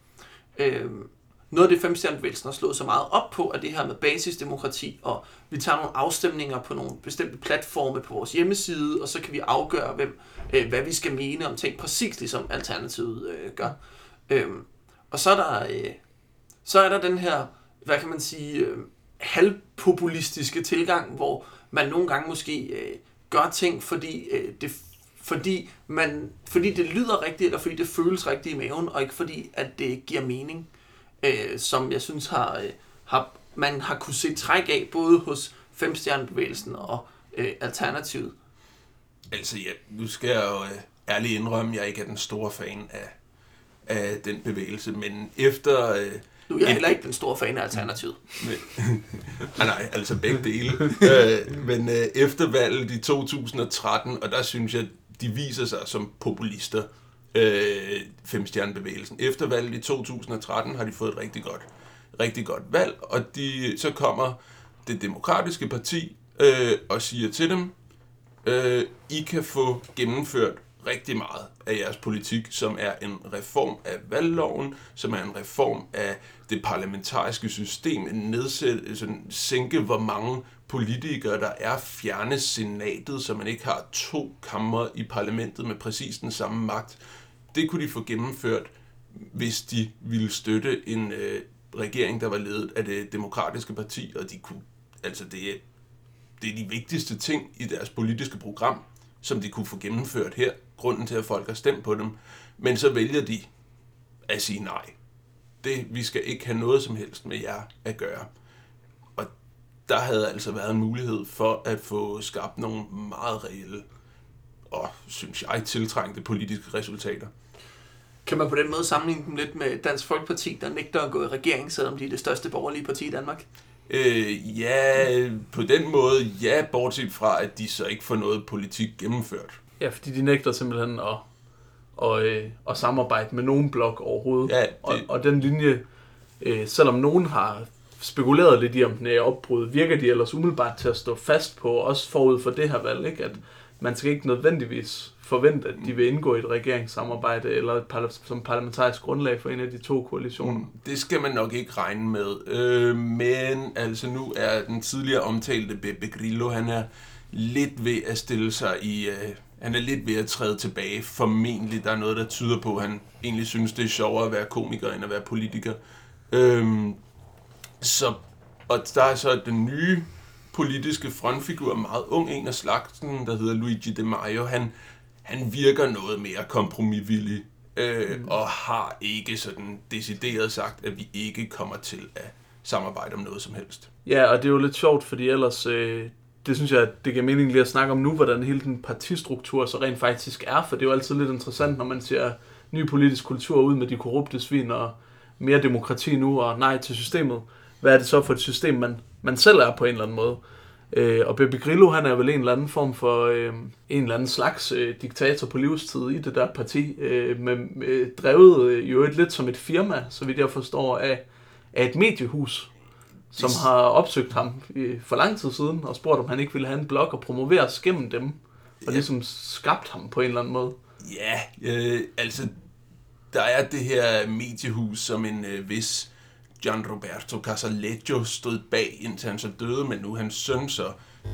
B: Øhm, noget af det femstjernebevægelsen har slået så meget op på, er det her med basisdemokrati, og vi tager nogle afstemninger på nogle bestemte platforme på vores hjemmeside, og så kan vi afgøre, hvem, øh, hvad vi skal mene om ting, præcis ligesom Alternativet øh, gør. Øhm, og så er, der, øh, så er der den her, hvad kan man sige, øh, halvpopulistiske tilgang, hvor man nogle gange måske øh, gør ting, fordi øh, det fordi, man, fordi det lyder rigtigt, eller fordi det føles rigtigt i maven, og ikke fordi, at det giver mening øh, som jeg synes har, øh, har, man har kunne se træk af, både hos Femstjernebevægelsen og øh, Alternativet.
C: Altså ja, nu skal jeg jo øh, ærligt indrømme, at jeg ikke er den store fan af, af den bevægelse, men efter... Øh,
B: nu er jeg heller ikke den store fan af Alternativet.
C: Men, nej, <laughs> nej, altså begge dele. øh, men øh, efter valget i 2013, og der synes jeg, de viser sig som populister øh, femstjernebevægelsen. Efter valget i 2013 har de fået et rigtig godt, rigtig godt valg, og de, så kommer det demokratiske parti øh, og siger til dem, øh, I kan få gennemført rigtig meget af jeres politik, som er en reform af valgloven, som er en reform af det parlamentariske system, en nedsæt, sådan, sænke hvor mange politikere der er, fjerne senatet, så man ikke har to kammer i parlamentet med præcis den samme magt det kunne de få gennemført, hvis de ville støtte en øh, regering, der var ledet af det demokratiske parti, og de kunne, altså det det er de vigtigste ting i deres politiske program, som de kunne få gennemført her, grunden til, at folk har stemt på dem. Men så vælger de at sige nej. Det, vi skal ikke have noget som helst med jer at gøre. Og der havde altså været en mulighed for at få skabt nogle meget reelle og, synes jeg, tiltrængte politiske resultater.
B: Kan man på den måde sammenligne dem lidt med Dansk Folkeparti, der nægter at gå i regering, selvom de er det største borgerlige parti i Danmark?
C: Øh, ja, på den måde, ja, bortset fra, at de så ikke får noget politik gennemført.
A: Ja, fordi de nægter simpelthen at, og, øh, at samarbejde med nogen blok overhovedet.
C: Ja, det...
A: og, og den linje, øh, selvom nogen har spekuleret lidt i, om den er opbrud, virker de ellers umiddelbart til at stå fast på, også forud for det her valg, ikke? at man skal ikke nødvendigvis forvente, at de vil indgå i et regeringssamarbejde eller et parla- som parlamentarisk grundlag for en af de to koalitioner. Mm,
C: det skal man nok ikke regne med. Øh, men altså nu er den tidligere omtalte Beppe Grillo, han er lidt ved at stille sig i... Øh, han er lidt ved at træde tilbage. Formentlig der er noget, der tyder på, at han egentlig synes, det er sjovere at være komiker, end at være politiker. Øh, så, og der er så den nye politiske frontfigur, meget ung en af slagten, der hedder Luigi De Maio. Han, han virker noget mere kompromisvillig, øh, mm. og har ikke sådan decideret sagt, at vi ikke kommer til at samarbejde om noget som helst.
A: Ja, og det er jo lidt sjovt, fordi ellers, øh, det synes jeg, det giver mening lige at snakke om nu, hvordan hele den partistruktur så rent faktisk er, for det er jo altid lidt interessant, når man ser ny politisk kultur ud med de korrupte svin og mere demokrati nu og nej til systemet. Hvad er det så for et system, man, man selv er på en eller anden måde? Øh, og Beppe Grillo, han er vel en eller anden form for øh, en eller anden slags øh, diktator på livstid i det der parti, øh, med, med, drevet øh, jo et lidt som et firma, så vidt jeg forstår, af, af et mediehus, som har opsøgt ham øh, for lang tid siden og spurgt, om han ikke ville have en blog og promoveres gennem dem, og ja. ligesom skabt ham på en eller anden måde.
C: Ja, øh, altså der er det her mediehus som en øh, vis Gian Roberto Casaleggio stod bag, indtil han så døde, men nu er hans søn så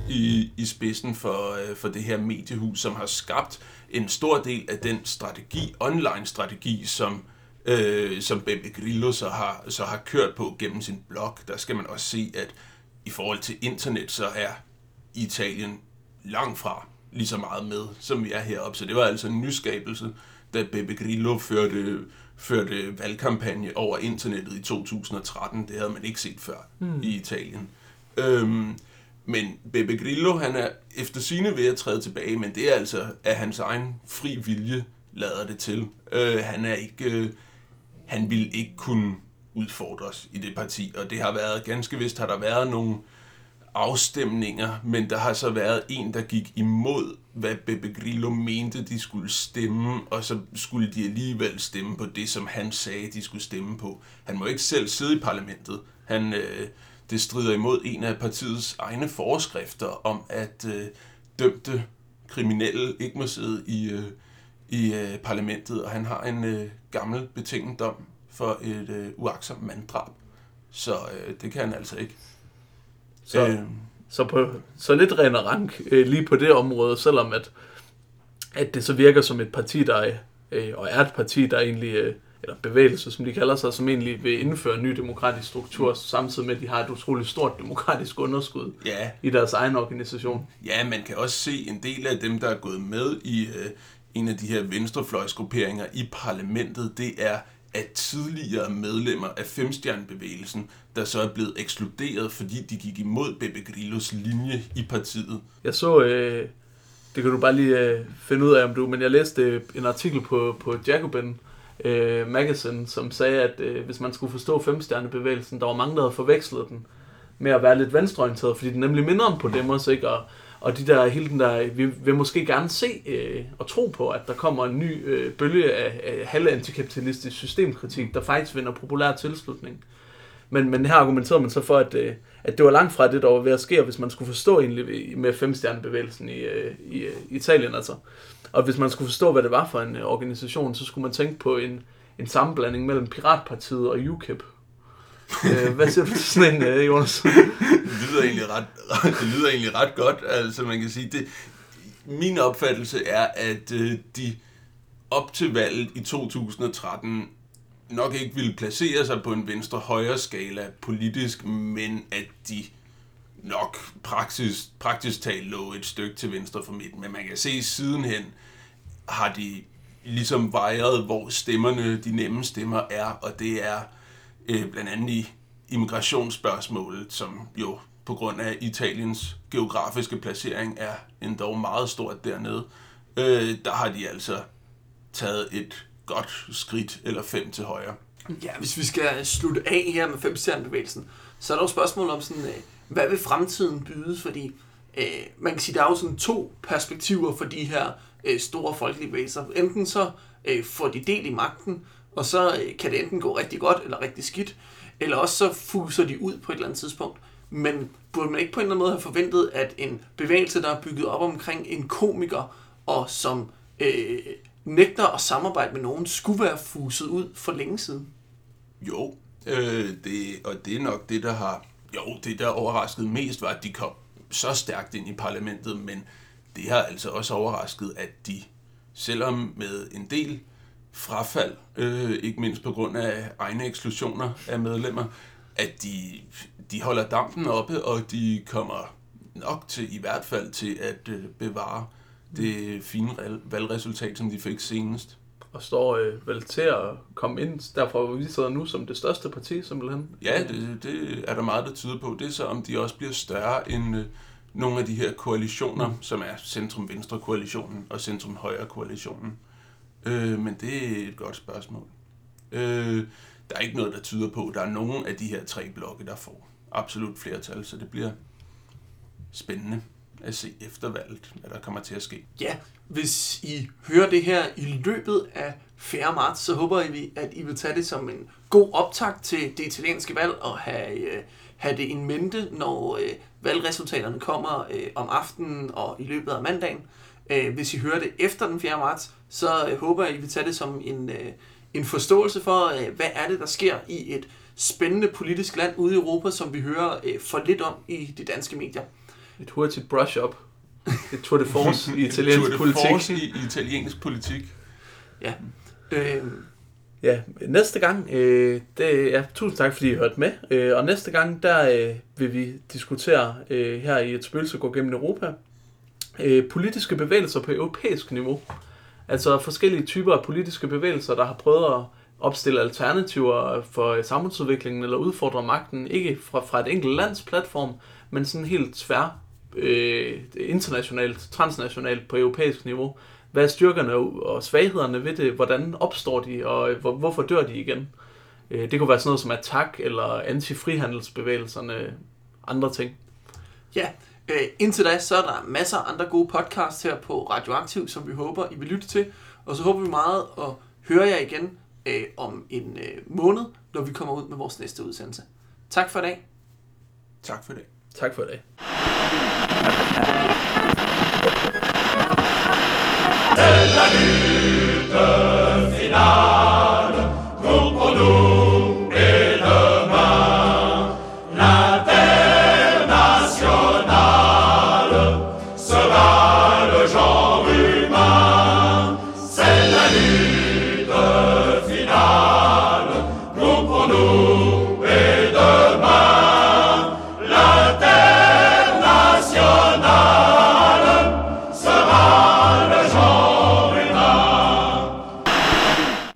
C: i, i spidsen for, øh, for det her mediehus, som har skabt en stor del af den strategi, online-strategi, som, øh, som Beppe Grillo så har, så har kørt på gennem sin blog. Der skal man også se, at i forhold til internet, så er Italien langt fra lige så meget med, som vi er heroppe. Så det var altså en nyskabelse, da Beppe Grillo førte førte valgkampagne over internettet i 2013. Det havde man ikke set før mm. i Italien. Øhm, men Beppe Grillo, han er efter sine ved at træde tilbage, men det er altså af hans egen fri vilje, lader det til. Øh, han er ikke, øh, han vil ikke kunne udfordres i det parti, og det har været, ganske vist har der været nogle afstemninger, men der har så været en, der gik imod, hvad Beppe Grillo mente, de skulle stemme, og så skulle de alligevel stemme på det, som han sagde, de skulle stemme på. Han må ikke selv sidde i parlamentet. Han, øh, det strider imod en af partiets egne forskrifter om, at øh, dømte kriminelle ikke må sidde i, øh, i øh, parlamentet, og han har en øh, gammel betinget dom for et øh, uaksomt manddrab. Så øh, det kan han altså ikke.
A: Så,
C: Øh.
A: Så, på, så lidt ren og rank øh, lige på det område, selvom at, at det så virker som et parti, der er, øh, og er et parti, der egentlig, øh, eller bevægelse, som de kalder sig, som egentlig vil indføre en ny demokratisk struktur, samtidig med, at de har et utroligt stort demokratisk underskud
C: Ja,
A: i deres egen organisation.
C: Ja, man kan også se en del af dem, der er gået med i øh, en af de her venstrefløjsgrupperinger i parlamentet, det er af tidligere medlemmer af Femstjernebevægelsen, der så er blevet ekskluderet, fordi de gik imod Beppe Grillos linje i partiet.
A: Jeg så, øh, det kan du bare lige øh, finde ud af, om du, men jeg læste øh, en artikel på, på Jacobin øh, Magazine, som sagde, at øh, hvis man skulle forstå femstjernebevægelsen, der var mange, der havde forvekslet den med at være lidt venstreorienteret, fordi den nemlig minder om Podemos, ikke? Og, og de der, hele den der, vi vil måske gerne se øh, og tro på, at der kommer en ny øh, bølge af, af halvantikapitalistisk systemkritik, der faktisk vinder populær tilslutning. Men, men her argumenterede man så for, at, øh, at det var langt fra det, der var ved at ske, hvis man skulle forstå egentlig med femstjernebevægelsen i, øh, i, øh, Italien. Altså. Og hvis man skulle forstå, hvad det var for en øh, organisation, så skulle man tænke på en, en sammenblanding mellem Piratpartiet og UKIP øh, hvad siger du til sådan en, øh, Jonas?
C: Det lyder egentlig ret, <laughs> det lyder egentlig ret godt. Altså man kan sige, det, min opfattelse er, at øh, de op til valget i 2013 nok ikke ville placere sig på en venstre-højre skala politisk, men at de nok praktisk, praktisk talt lå et stykke til venstre for midten. Men man kan se at sidenhen har de ligesom vejret, hvor stemmerne, de nemme stemmer er, og det er øh, blandt andet i immigrationsspørgsmålet, som jo på grund af Italiens geografiske placering er endda meget stort dernede. Øh, der har de altså taget et godt skridt eller fem til højre.
B: Ja, hvis vi skal slutte af her med femstjernebevægelsen, så er der jo spørgsmål om sådan, øh, hvad vil fremtiden byde? Fordi øh, man kan sige, der er jo sådan to perspektiver for de her øh, store folkelige bevægelser. Enten så øh, får de del i magten, og så øh, kan det enten gå rigtig godt eller rigtig skidt, eller også så fuser de ud på et eller andet tidspunkt. Men burde man ikke på en eller anden måde have forventet, at en bevægelse, der er bygget op omkring en komiker, og som øh, nægter at samarbejde med nogen, skulle være fuset ud for længe siden?
C: Jo, øh, det, og det er nok det, der har... Jo, det der overraskede mest var, at de kom så stærkt ind i parlamentet, men det har altså også overrasket, at de, selvom med en del frafald, øh, ikke mindst på grund af egne eksklusioner af medlemmer, at de, de holder dampen oppe, og de kommer nok til, i hvert fald til at øh, bevare det fine valgresultat, som de fik senest.
A: Og står øh, vel til at komme ind derfra, hvor vi sidder nu, som det største parti, simpelthen.
C: Ja, det, det er der meget, der tyder på. Det er så, om de også bliver større end øh, nogle af de her koalitioner, som er Centrum-Venstre-koalitionen og Centrum-Højre-koalitionen. Øh, men det er et godt spørgsmål. Øh, der er ikke noget, der tyder på, at der er nogen af de her tre blokke, der får absolut flertal, så det bliver spændende at se efter valget, hvad der kommer til at ske.
B: Ja, hvis I hører det her i løbet af 4. marts, så håber vi, at I vil tage det som en god optakt til det italienske valg og have, øh, have det en mente, når øh, valgresultaterne kommer øh, om aftenen og i løbet af mandagen. Øh, hvis I hører det efter den 4. marts, så øh, håber jeg, I vil tage det som en, øh, en forståelse for, øh, hvad er det, der sker i et spændende politisk land ude i Europa, som vi hører øh, for lidt om i de danske medier.
A: Et hurtigt brush-up. Et tour de force <laughs> i
C: Tour
A: italiensk
C: de
A: politik.
C: force i, italiensk politik.
B: Ja. Øh,
A: Ja, næste gang, øh, det, ja, tusind tak fordi I hørte med. Øh, og næste gang, der øh, vil vi diskutere øh, her i et spøgelse går gennem Europa, øh, politiske bevægelser på europæisk niveau. Altså forskellige typer af politiske bevægelser, der har prøvet at opstille alternativer for samfundsudviklingen eller udfordre magten, ikke fra, fra et enkelt lands platform, men sådan helt tvær øh, internationalt, transnationalt på europæisk niveau. Hvad er styrkerne og svaghederne ved det? Hvordan opstår de, og øh, hvor, hvorfor dør de igen? Øh, det kunne være sådan noget som attack eller anti-frihandelsbevægelserne, andre ting.
B: Ja, øh, indtil da, så er der masser af andre gode podcasts her på Radioaktiv, som vi håber, I vil lytte til. Og så håber vi meget at høre jer igen øh, om en øh, måned, når vi kommer ud med vores næste udsendelse. Tak for i dag.
C: Tak for det.
A: Tak for i dag.
D: C'est la nuit